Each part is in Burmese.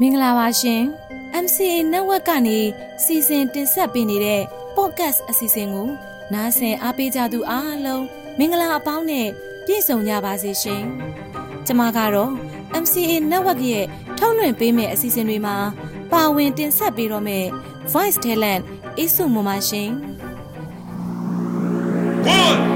မင်္ဂလာပါရှင် MCA Network ကနေစီစဉ်တင်ဆက်ပေးနေတဲ့ podcast အစီအစဉ်ကိုနားဆင်အားပေးကြသူအားလုံးမင်္ဂလာအပေါင်းနဲ့ပြည့်စုံကြပါစေရှင်။ကျွန်မကတော့ MCA Network ရဲ့ထုတ်လွှင့်ပေးမယ့်အစီအစဉ်တွေမှာပါဝင်တင်ဆက်ပေးတော့မယ့် Voice Talent အေးစုမမရှင်။1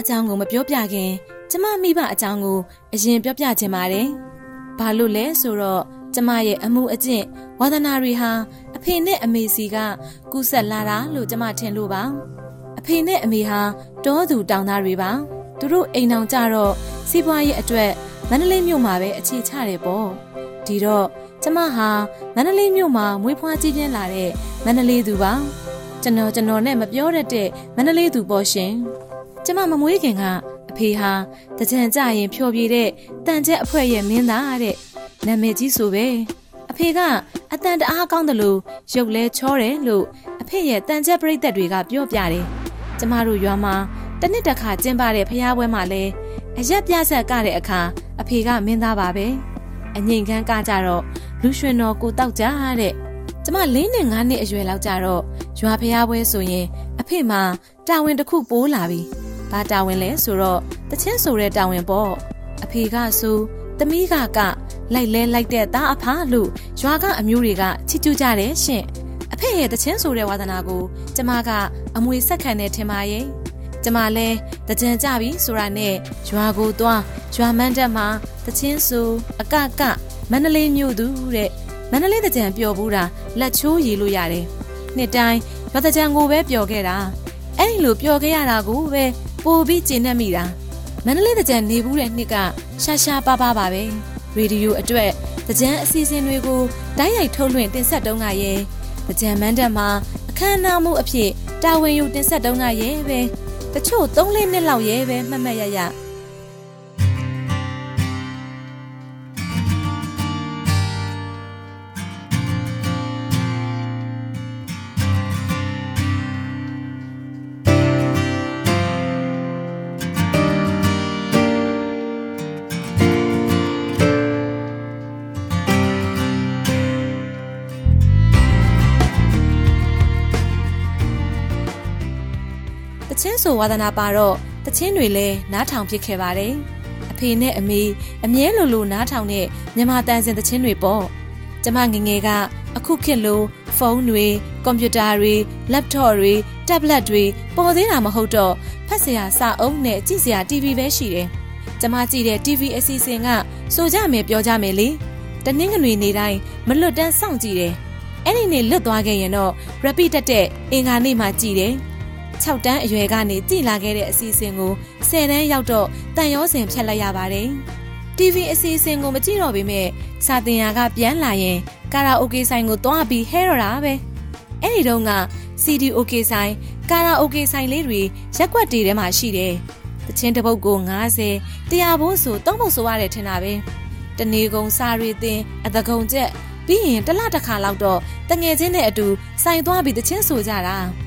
အကြောင်းကိုမပြောပြခင်ကျမမိဘအကြောင်းကိုအရင်ပြောပြချင်ပါတယ်။ဘာလို့လဲဆိုတော့ကျမရဲ့အမှုအကျင့်ဝါသနာတွေဟာအဖေနဲ့အမေစီကကူးဆက်လာတာလို့ကျမထင်လို့ပါ။အဖေနဲ့အမေဟာတောသူတောင်သားတွေပါ။သူတို့အိမ်အောင်ကြတော့စီးပွားရေးအတွက်မန္တလေးမြို့မှာပဲအခြေချတယ်ပေါ့။ဒီတော့ကျမဟာမန္တလေးမြို့မှာမွေးဖွားကြီးပြင်းလာတဲ့မန္တလေးသူပါ။ကျွန်တော်ကျွန်တော်နဲ့မပြောတတ်တဲ့မန္တလေးသူပေါ့ရှင်။ ကျမမမွေးခင်ကအဖေဟာတကြံကြရင်ဖြော်ပြတဲ့တန်ချက်အဖွဲ့ရဲ့မင်းသားတဲ့နာမည်ကြီးဆိုပဲအဖေကအတန်တအားကောင်းတယ်လို့ရုပ်လဲချောတယ်လို့အဖေရဲ့တန်ချက်ပြိသက်တွေကပြောပြတယ်ကျမတို့ရွာမှာတစ်နှစ်တစ်ခါကျင်းပတဲ့ဖျားပွဲမှာလဲအရက်ပြဆက်ကတဲ့အခါအဖေကမင်းသားပါပဲအငိမ်ခန်းကကြတော့လူရွှင်တော်ကိုတောက်ကြတဲ့ကျမ၄နှစ်၅နှစ်အရွယ်လောက်ကြတော့ရွာဖျားပွဲဆိုရင်အဖေမှာတာဝန်တစ်ခုပိုးလာပြီ ဘာတာဝန်လဲဆိုတော့တချင်းဆိုတဲ့တာဝန်ပေါ့အဖေကဆိုသမီးကကလိုက်လဲလိုက်တဲ့သားအဖားလို့ရွာကအမျိုးတွေကချစ်ကျူးကြတယ်ရှင်အဖေရဲ့တချင်းဆိုတဲ့ဝါသနာကိုကျမကအမွေဆက်ခံနေထင်ပါရဲ့ကျမလဲတကြံကြပြီဆိုတာနဲ့ရွာကိုသွားရွာမန်းတက်မှာတချင်းဆိုအကကမန္တလေးမြို့သူတဲ့မန္တလေးတကြံပျော်ဘူးတာလက်ချိုးရည်လို့ရတယ်နှစ်တိုင်းရွာတကြံကိုပဲပျော်ခဲ့တာအဲ့ဒီလိုပျော်ခဲ့ရတာကိုပဲ ပိုပြီးကျဉ်နှက်မိတာမန္တလေးတကြံနေဘူးတဲ့နှစ်ကရှာရှာပါပါပါပဲရေဒီယိုအတွက်တကြံအစီအစဉ်တွေကိုတိုက်ရိုက်ထုတ်လွှင့်တင်ဆက်တုန်းကရဲ့တကြံမန်းတက်မှာအခမ်းအနားမှုအဖြစ်တာဝန်ယူတင်ဆက်တုန်းကရဲ့ပဲတချို့3-4နှစ်လောက်ရဲ့ပဲမှတ်မှတ်ရရ ချင်းဆိုဝါသနာပါတော့တချင်းတွေလည်းနားထောင်ဖြစ်ခဲ့ပါတယ်အဖေနဲ့အမေအမြဲလိုလိုနားထောင်တဲ့မြန်မာတန်စင်တချင်းတွေပေါ့ကျမငယ်ငယ်ကအခုခေတ်လိုဖုန်းတွေကွန်ပျူတာတွေလပ်တော့တွေတက်ဘလက်တွေပေါ်သေးတာမဟုတ်တော့ဖတ်စရာစာအုပ်နဲ့ကြည့်စရာ TV ပဲရှိတယ်ကျမကြည့်တဲ့ TV အစီအစဉ်ကဆိုကြမယ်ပြောကြမယ်လေတနင်္ဂနွေနေ့တိုင်းမလွတ်တမ်းစောင့်ကြည့်တယ်အဲ့ဒီနေ့လွတ်သွားခဲ့ရင်တော့ repeat တက်တဲ့အင်္ဂါနေ့မှကြည့်တယ် 6တန်းအရွယ်ကနေကြည်လာခဲ့တဲ့အစီအစဉ်ကို10တန်းရောက်တော့တန်ရောစင်ဖြတ်လိုက်ရပါတယ်။ TV အစီအစဉ်ကိုမကြည့်တော့ပေမဲ့စာတင်ရာကပြန်လာရင်ကာရာအိုကေဆိုင်ကိုသွားပြီးဟဲတော့တာပဲ။အဲ့ဒီတုန်းက CD OK ဆိုင်ကာရာအိုကေဆိုင်လေးတွေရက်ွက်တေထဲမှာရှိတယ်။တချင်းတစ်ပုတ်ကို90တရားဘိုးဆိုသုံးပုတ်ဆိုရတယ်ထင်တာပဲ။တနေကုန်စာရီတင်အတကုံကျက်ပြီးရင်တစ်လတစ်ခါလောက်တော့တငယ်ချင်းနဲ့အတူဆိုင်သွားပြီးတချင်းဆိုကြတာ။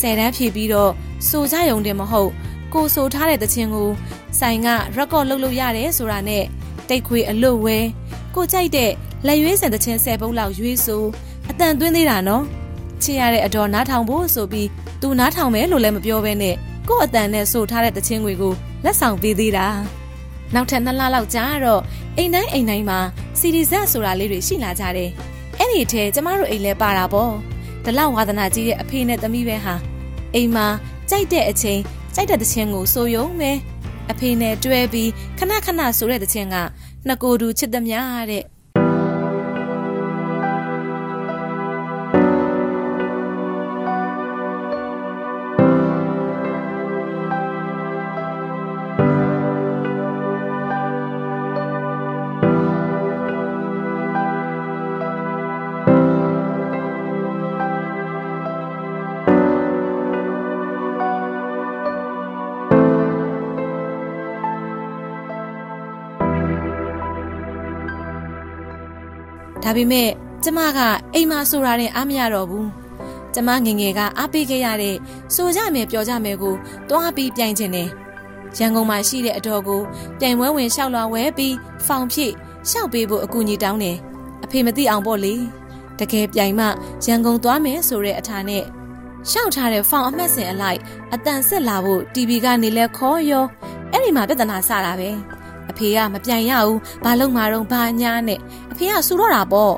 ဆယ်တန်းဖြည့်ပြီးတော့ဆိုကြယုံတယ်မဟုတ်ကိုဆိုထားတဲ့တခြင်းကိုဆိုင်ကရက်ကော့လုပ်လို့ရတယ်ဆိုတာနဲ့တိတ်ခွေအလွတ်ဝဲကိုကြိုက်တဲ့လက်ရွေးစံတခြင်း10ပုတ်လောက်ရွေးဆိုအတန်သွင်းသေးတာနော်ချစ်ရတဲ့အတော်နားထောင်ဖို့ဆိုပြီးသူနားထောင်မယ်လို့လည်းမပြောဘဲနဲ့ကို့အတန်နဲ့ဆိုထားတဲ့တခြင်းတွေကိုလက်ဆောင်ပေးသေးတာနောက်ထပ်နှစ်လလောက်ကြာတော့အိမ်တိုင်းအိမ်တိုင်းမှာစီဒီဇက်ဆိုတာလေးတွေရှိလာကြတယ်အဲ့ဒီထဲကျမတို့အိမ်လဲပါတာပေါ့ ဒလဝါသနာကြီးရဲ့အဖေနဲ့သမီးပဲဟာအိမ်မှာကြိုက်တဲ့အချိန်ကြိုက်တဲ့သချင်းကိုဆိုယုံပဲအဖေနဲ့တွဲပြီးခဏခဏဆိုတဲ့သချင်းကနှစ်ကိုယ်တူချစ်သမျှတဲ့ ဒါပေမဲ့ကျမကအိမ်မှာဆိုတာနဲ့အားမရတော့ဘူးကျမငငယ်ကအားပေးခဲ့ရတဲ့ဆိုကြမယ်ပြောကြမယ်ကိုတွားပြီးပြိုင်ချင်တယ်ရန်ကုန်မှာရှိတဲ့အတော်ကိုပြိုင်ပွဲဝင်လျှောက်လွှာဝဲပြီးဖောင်ဖြည့်ရှောက်ပေးဖို့အကူအညီတောင်းတယ်အဖေမသိအောင်ပေါ့လေတကယ်ပြိုင်မှရန်ကုန်သွားမယ်ဆိုတဲ့အထာနဲ့ရှောက်ထားတဲ့ဖောင်အမှတ်စဉ်အလိုက်အတန်ဆက်လာဖို့ TV ကနေလဲခေါ်ရောအဲ့ဒီမှာပြဿနာစတာပဲ အဖေကမပြိုင်ရဘူးဘာလို့မှတော့ဘာညာနဲ့အဖေကစူတော့တာပေါ့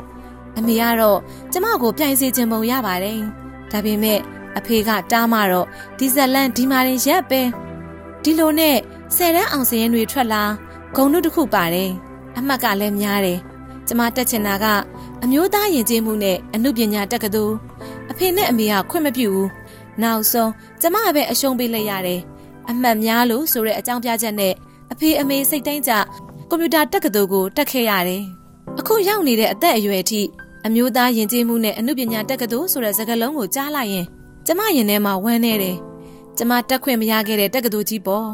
အမေကတော့ကျမကိုပြိုင်စေချင်ပုံရပါတယ်ဒါပေမဲ့အဖေကတားမတော့ဒီဇက်လန်ဒီမာရင်ရက်ပဲဒီလိုနဲ့ဆယ်တန်းအောင်စရင်တွေထွက်လာဂုံတို့တစ်ခုပါတယ်အမှတ်ကလည်းများတယ်ကျမတက်ချင်တာကအမျိုးသားယဉ်ကျေးမှုနဲ့အမှုပညာတက္ကသိုလ်အဖေနဲ့အမေကခွင့်မပြုဘူးနောက်ဆုံးကျမပဲအရှုံးပေးလိုက်ရတယ်အမှတ်များလို့ဆိုတဲ့အကြောင်းပြချက်နဲ့ အဖေအမေစိတ်တိုင်းကြကွန်ပျူတာတက္ကသိုလ်ကိုတက်ခဲ့ရတယ်အခုရောက်နေတဲ့အသက်အရွယ်အထိအမျိုးသားယဉ်ကျေးမှုနဲ့အမှုပညာတက္ကသိုလ်ဆိုတဲ့စကားလုံးကိုကြားလိုက်ရင်ကျမရင်ထဲမှာဝမ်းနေတယ်ကျမတက်ခွင့်မရခဲ့တဲ့တက္ကသိုလ်ကြီးပေါ့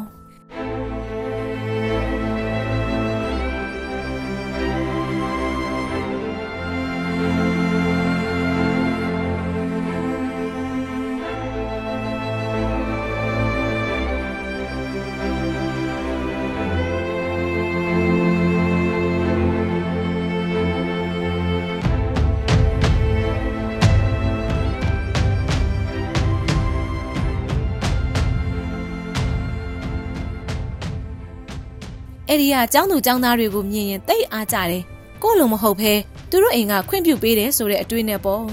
အဲ့ဒီကចောင်းသူចောင်းသားတွေကိုမြင်ရင်တိတ်အားကြတယ်ကို့လိုမဟုတ်ဘဲသူတို့အိမ်ကခွင့်ပြုပေးတယ်ဆိုတဲ့အတွေးနဲ့ပေါ့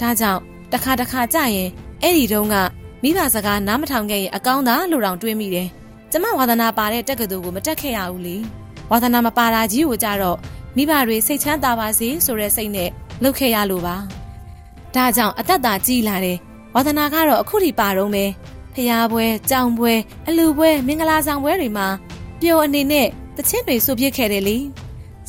ဒါကြောင့်တစ်ခါတစ်ခါကြရင်အဲ့ဒီတုန်းကမိဘစကားနားမထောင်ခဲ့ရင်အကောင်းသားလို့တောင်တွေးမိတယ်ကျမဝါသနာပါတဲ့တက္ကသိုလ်ကိုမတက်ခဲ့ရဘူးလေဝါသနာမပါတာကြီးကိုကြတော့မိဘတွေစိတ်ချမ်းသာပါစေဆိုတဲ့စိတ်နဲ့လုပ်ခဲ့ရလို့ပါဒါကြောင့်အသက်သာကြီးလာတယ်ဝါသနာကတော့အခုထိပါတော့မယ်ဖျားပွဲကြောင်ပွဲအလူပွဲမင်္ဂလာဆောင်ပွဲတွေမှာပျော်အနေနဲ့ တချင်းတွေဆိုပြစ်ခဲ့တယ်လေ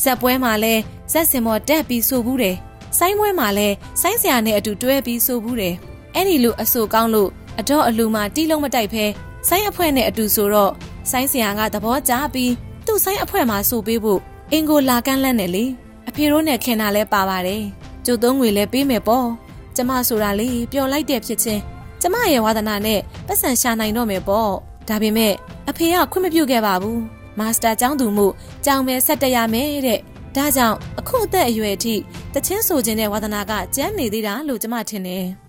ဇက်ပွဲမှာလဲဇက်စင်မော်တက်ပြီးဆိုဘူးတယ်ဆိုင်းပွဲမှာလဲဆိုင်းဆရာနဲ့အတူတွဲပြီးဆိုဘူးတယ်အဲ့ဒီလိုအဆိုကောင်းလို့အတော့အလူမှာတီးလုံးမတိုက်ဖဲဆိုင်းအဖွဲ့နဲ့အတူဆိုတော့ဆိုင်းဆရာကသဘောကျပြီးသူ့ဆိုင်းအဖွဲ့မှာဆိုပေးဖို့အင်ကိုလာကန်းလန့်တယ်လေအဖေတို့နဲ့ခင်တာလဲပါပါတယ်ကျုပ်သုံးငွေလဲပေးမယ်ပေါ့ကျမဆိုတာလေပျော်လိုက်တဲ့ဖြစ်ချင်းကျမရဲ့ဝါသနာနဲ့ပတ်စံရှာနိုင်တော့မယ်ပေါ့ဒါပေမဲ့အဖေကခွင့်မပြုခဲ့ပါဘူး မာစတာကျောင်းသူမှုကျောင်းပဲဆက်တက်ရမယ်တဲ့ဒါကြောင့်အခုအသက်အရွယ်အထိတချင်းဆိုခြင်းတဲ့ဝါသနာကကျမ်းနေသေးတာလို့ကျမထင်တယ်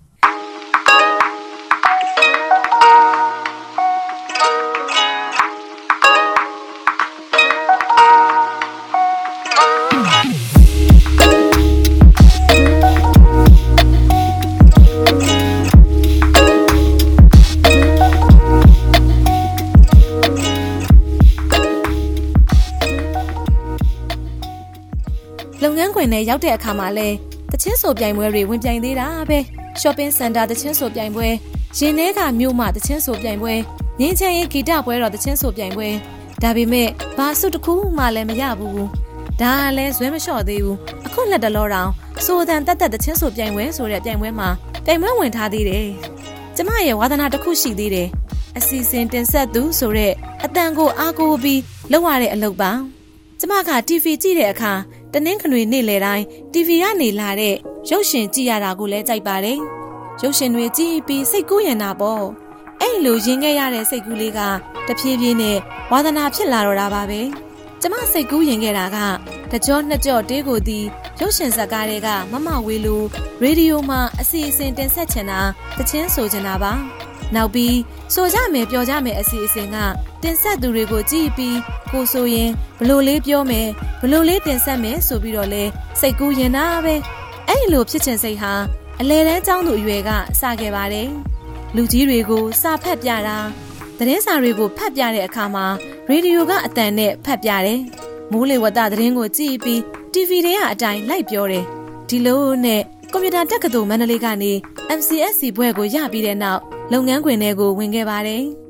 လုပ်ငန်းခွင်ထဲရောက်တဲ့အခါမှာလဲတချင်းဆိုပြိုင်ပွဲတွေဝင်ပြိုင်သေးတာပဲ shopping center တချင်းဆိုပြိုင်ပွဲရင်ထဲကမြို့မှာတချင်းဆိုပြိုင်ပွဲငင်းချင်ရင်ဂီတပွဲတော်တချင်းဆိုပြိုင်ပွဲဒါပေမဲ့ဘာစုတစ်ခုမှလည်းမရဘူးဒါကလည်းဇွဲမလျှော့သေးဘူးအခုလက်တလောတောင်ဆိုတန်တက်တက်တချင်းဆိုပြိုင်ပွဲဆိုတဲ့ပြိုင်ပွဲမှာပြိုင်ပွဲဝင်ထားသေးတယ်ကျမရဲ့ဝါသနာတစ်ခုရှိသေးတယ်အစီအစဉ်တင်ဆက်သူဆိုတဲ့အတန်ကိုအားကိုးပြီးလုပ်ရတဲ့အလုပ်ပါကျမက TV ကြည့်တဲ့အခါ တနင်္ဂနွေနေ့လယ်တိုင်း TV ကနေလာတဲ့ရုပ်ရှင်ကြည့်ရတာကိုလည်းကြိုက်ပါတယ်။ရုပ်ရှင်တွေကြည့်ပြီးစိတ်ကူးရင်တာပေါ့။အဲ့လိုရင်ခဲ့ရတဲ့စိတ်ကူးလေးကတဖြည်းဖြည်းနဲ့ဝါသနာဖြစ်လာတော့တာပါပဲ။ကျမစိတ်ကူးရင်ခဲ့တာကတကြောနှစ်ကြောတေးကိုဒီရုပ်ရှင်ဇာတ်ကားတွေကမမဝေလိုရေဒီယိုမှာအစီအစဉ်တင်ဆက်ချင်တာတချင်းဆိုချင်တာပါ။နောက်ပြီးဆိုကြမယ်ပြောကြမယ်အစီအစဉ်က တင်ဆက်သူတွေကိုကြည့်ပြီးကိုဆိုရင်ဘလို့လေးပြောမယ်ဘလို့လေးတင်ဆက်မယ်ဆိုပြီးတော့လဲစိတ်ကူးရင်တာပဲအဲ့ဒီလိုဖြစ်ချင်စိတ်ဟာအလဲတန်းចောင်းသူအရွယ်ကစခဲ့ပါတယ်လူကြီးတွေကိုစာဖတ်ပြတာသတင်းစာတွေကိုဖတ်ပြတဲ့အခါမှာရေဒီယိုကအတန်နဲ့ဖတ်ပြတယ်မိုးလေဝသသတင်းကိုကြည့်ပြီး TV တွေကအတိုင်းလိုက်ပြောတယ်ဒီလိုနဲ့ကွန်ပျူတာတက္ကသိုလ်မန္တလေးကနေ MCSC ဘွဲ့ကိုရပြီးတဲ့နောက်လုပ်ငန်းခွင်ထဲကိုဝင်ခဲ့ပါတယ်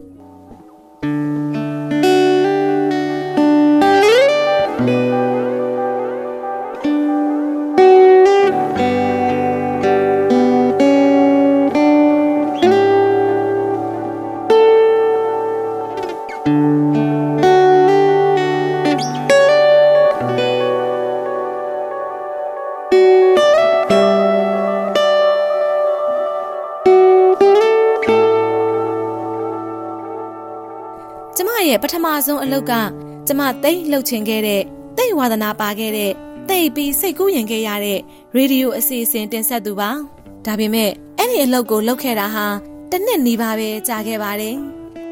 ရဲ့ပထမဆုံးအလုပ်ကကျမသိမ့်လှုပ်ချင်ခဲ့တဲ့သိမ့်ဝါသနာပါခဲ့တဲ့သိပ်ပြီးစိတ်ကူးရင်ခဲ့ရတဲ့ရေဒီယိုအစီအစဉ်တင်ဆက်သူပါဒါပေမဲ့အဲ့ဒီအလုပ်ကိုလုပ်ခဲ့တာဟာတစ်နှစ်နီးပါးပဲကြာခဲ့ပါတယ်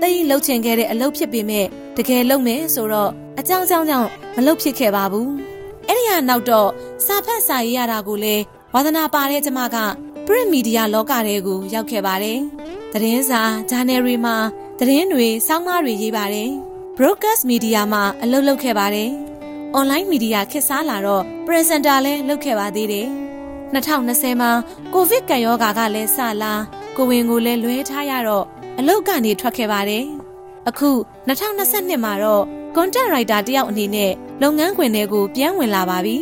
သိမ့်လှုပ်ချင်ခဲ့တဲ့အလုပ်ဖြစ်ပေမဲ့တကယ်လုပ်မယ်ဆိုတော့အကြောင်းကြောင့်ကြောင့်မလုပ်ဖြစ်ခဲ့ပါဘူးအဲ့ဒီဟာနောက်တော့စာဖတ်စာရေးရတာကိုလည်းဝါသနာပါတဲ့ကျမက print media လောကထဲကိုရောက်ခဲ့ပါတယ်သတင်းစာဂျာနယ်တွေမှာ သတင်းတွေစောင်းမားတွေရေးပါတယ် broadcast media မှာအလုပ်လုပ်ခဲ့ပါတယ် online media ခေတ်စားလာတော့ presenter လည်းလုပ်ခဲ့ပါသေးတယ်2020မှာကိုဗစ်ကံရောဂါကလည်းစလာကိုဝင်ကိုလည်းလွဲထားရတော့အလုပ်ကနေထွက်ခဲ့ပါတယ်အခု2022မှာတော့ content writer တယောက်အနေနဲ့လုပ်ငန်းခွင်တွေကိုပြန်ဝင်လာပါပြီ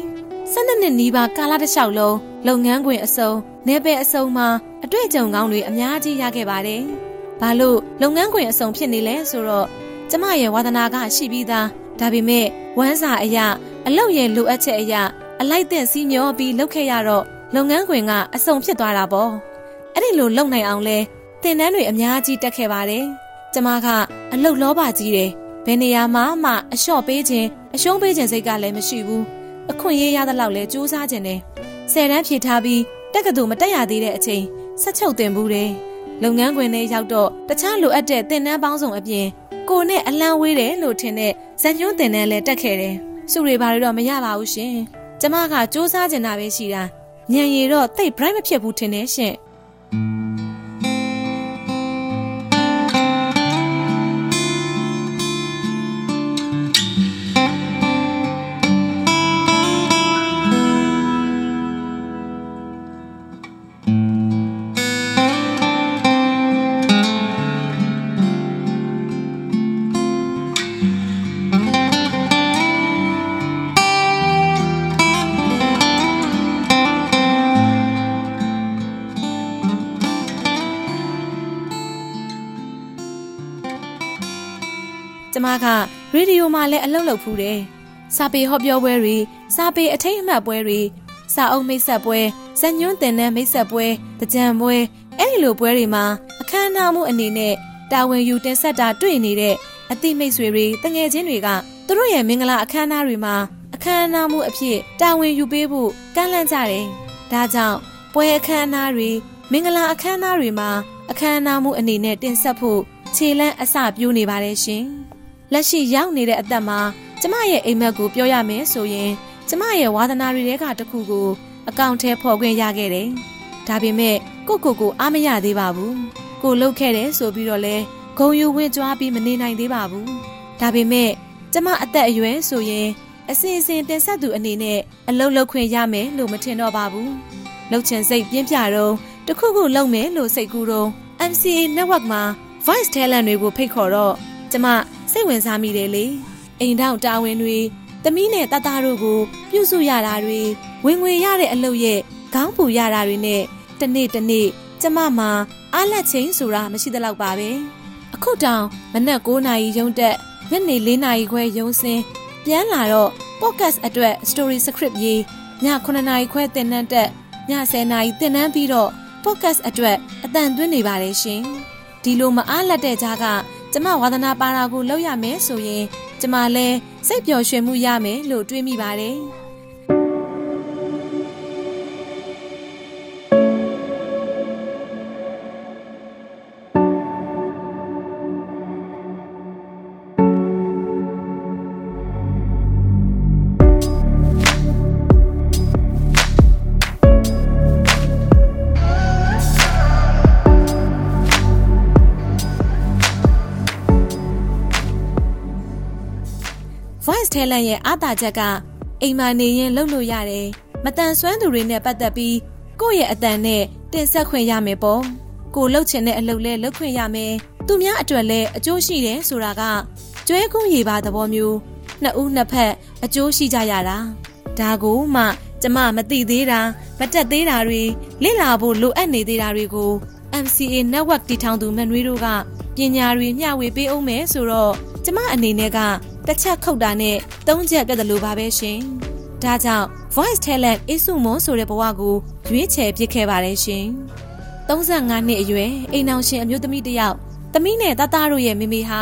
12နှစ်နီးပါးကာလတစ်လျှောက်လုံးလုပ်ငန်းခွင်အစုံနေပယ်အစုံမှာအတွေ့အကြုံကောင်းတွေအများကြီးရခဲ့ပါတယ်။ ဘာလို့လုပ်ငန်းခွင်အစုံဖြစ်နေလဲဆိုတော့ကျမရဲ့ဝါသနာကရှိပြီးသားဒါပေမဲ့ဝမ်းစာအရာအလုပ်ရဲ့လိုအပ်ချက်အရာအလိုက်တဲ့စီးမျောပြီးလုပ်ခဲ့ရတော့လုပ်ငန်းခွင်ကအစုံဖြစ်သွားတာပေါ့။အဲ့ဒီလိုလုပ်နိုင်အောင်လဲသင်တန်းတွေအများကြီးတက်ခဲ့ပါတယ်။ကျမကအလုပ်လောပါကြီးတယ်။ဘယ်နေရာမှာမှအလျှော့ပေးခြင်းအရှုံးပေးခြင်းစိတ်ကလည်းမရှိဘူး။အခွင့်အရေးရသလောက်လဲစူးစမ်းခြင်းတယ်။ဆယ်တန်းဖြည့်ထားပြီးတက္ကသိုလ်မတက်ရသေးတဲ့အချိန်ဆက်ချုပ်တင်ဘူးတယ်။ လုပ်ငန်းခွင်ထဲရောက်တော့တခြားလိုအပ်တဲ့သင်တန်းပေါင်းစုံအပြင်ကိုနဲ့အလံဝေးတယ်လို့ထင်တဲ့ဇက်ညွန်းသင်တန်းလည်းတက်ခဲ့တယ်။စုတွေဘာတွေတော့မရပါဘူးရှင်။ကျမကစူးစမ်းကျင်တာပဲရှိတာ။ညံရီတော့တိတ် bright မဖြစ်ဘူးထင်တယ်ရှင်။ ကျမကရေဒီယိုမှာလည်းအလုပ်လုပ်ဖူးတယ်။စာပေဟောပြောပွဲတွေ၊စာပေအထိတ်အမှတ်ပွဲတွေ၊စာအုပ်မိတ်ဆက်ပွဲ၊ဇက်ညွန်းတင်တဲ့မိတ်ဆက်ပွဲ၊တကြံပွဲအဲ့ဒီလိုပွဲတွေမှာအခမ်းအနားမှုအနေနဲ့တာဝန်ယူတင်ဆက်တာတွေ့နေတဲ့အသိမိတ်ဆွေတွေတငယ်ချင်းတွေကသူတို့ရဲ့မင်္ဂလာအခမ်းအနားတွေမှာအခမ်းအနားမှုအဖြစ်တာဝန်ယူပေးဖို့ကမ်းလှမ်းကြတယ်။ဒါကြောင့်ပွဲအခမ်းအနားတွေမင်္ဂလာအခမ်းအနားတွေမှာအခမ်းအနားမှုအနေနဲ့တင်ဆက်ဖို့ခြေလန်းအစပြိုးနေပါတယ်ရှင်။ လက်ရှိရောက်နေတဲ့အသက်မှာကျမရဲ့အိမ်မက်ကိုပြောရမယ်ဆိုရင် ကျမရဲ့ဝါသနာတွေထဲကတစ်ခုကိုအကောင့်ထဲဖော်ခွင့်ရခဲ့တယ်။ဒါပေမဲ့ကိုကိုကိုအားမရသေးပါဘူး။ကိုလှုပ်ခဲ့တယ်ဆိုပြီးတော့လဲဂုံယူဝင့်ကြွားပြီးမနေနိုင်သေးပါဘူး။ဒါပေမဲ့ကျမအသက်အရွယ်ဆိုရင်အစဉ်အစဉ်တင်ဆက်သူအနေနဲ့အလုတ်လုတ်ခွင့်ရမယ်လို့မထင်တော့ပါဘူး။လှုပ်ချင်စိတ်ပြင်းပြတော့တခုခုလုပ်မယ်လို့စိတ်ကူးတော့ MCA network မှာ voice talent တွေကိုဖိတ်ခေါ်တော့ကျမ စိတ်ဝင်စားမိတယ်လေအိမ်ထောင်တာဝန်တွေသမီးနဲ့တသားတို့ကို ပြုစုရတာတွေဝင်ငွေရတဲ့အလုပ်ရဲ့ခေါင်းပူရတာတွေနဲ့တနေ့တနေ့ကျမမှာအားလက်ချင်းဆိုတာမရှိသလောက်ပါပဲအခုတောင်မနက်9နာရီရုံးတက်ညနေ4နာရီခွဲရုံးစင်းပြန်လာတော့ podcast အတွက် story script ရေးည9နာရီခွဲသင်တန်းတက်ည10နာရီသင်တန်းပြီးတော့ podcast အတွက်အတန်သွင်းနေပါတယ်ရှင်ဒီလိုမအားလက်တဲ့ကြားက ကျမဝါသနာပါတာကိုလုပ်ရမယ်ဆိုရင်ကျမလည်းစိတ်ပျော်ရွှင်မှုရမယ်လို့တွေးမိပါတယ်။ Voice Talent ရဲ့အားသာချက်ကအိမ်မာနေရင်လှုပ်လို့ရတယ်။မတန်ဆွမ်းသူတွေနဲ့ပတ်သက်ပြီးကိုယ့်ရဲ့အတန်နဲ့တင်ဆက်ခွင့်ရမယ်ပေါ့။ကိုလှုပ်ချင်တဲ့အလုပ်လဲလုပ်ခွင့်ရမယ်။သူများအတွက်လဲအကျိုးရှိတယ်ဆိုတာကကျွဲကူးရေပါသဘောမျိုးနှစ်ဦးနှစ်ဖက်အကျိုးရှိကြရတာ။ဒါကိုမှကျမမသိသေးတာမတက်သေးတာတွေလေ့လာဖို့လိုအပ်နေသေးတာတွေကို MCA network တည်ထောင်သူမန်နွေးတို့ကပညာတွေမျှဝေပေးအောင်မယ်ဆိုတော့ကျမအနေနဲ့က တစ်ချက်ခုတ်တာနဲ့သုံးချက်ပြတ်တယ်လို့ပါပဲရှင်။ဒါကြောင့် Voice Talent အဆုမွန်ဆိုတဲ့ဘဝကိုရွေးချယ်ပစ်ခဲ့ပါတယ်ရှင်။35နှစ်အရွယ်အိမ်အောင်ရှင်အမျိုးသမီးတစ်ယောက်သမီးနဲ့တသားတို့ရဲ့မိမိဟာ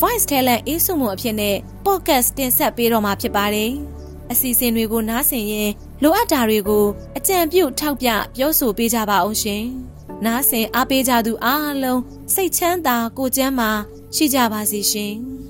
Voice Talent အေးစုံမှုအဖြစ်နဲ့ podcast တင်ဆက်ပေးတော့မှာဖြစ်ပါတယ်။အစီအစဉ်တွေကိုနားဆင်ရင်လိုအပ်တာတွေကိုအကြံပြုထောက်ပြပြောဆိုပေးကြပါအောင်ရှင်။နားဆင်အားပေးကြသူအားလုံးစိတ်ချမ်းသာကိုယ်ကျန်းမာရှိကြပါစေရှင်။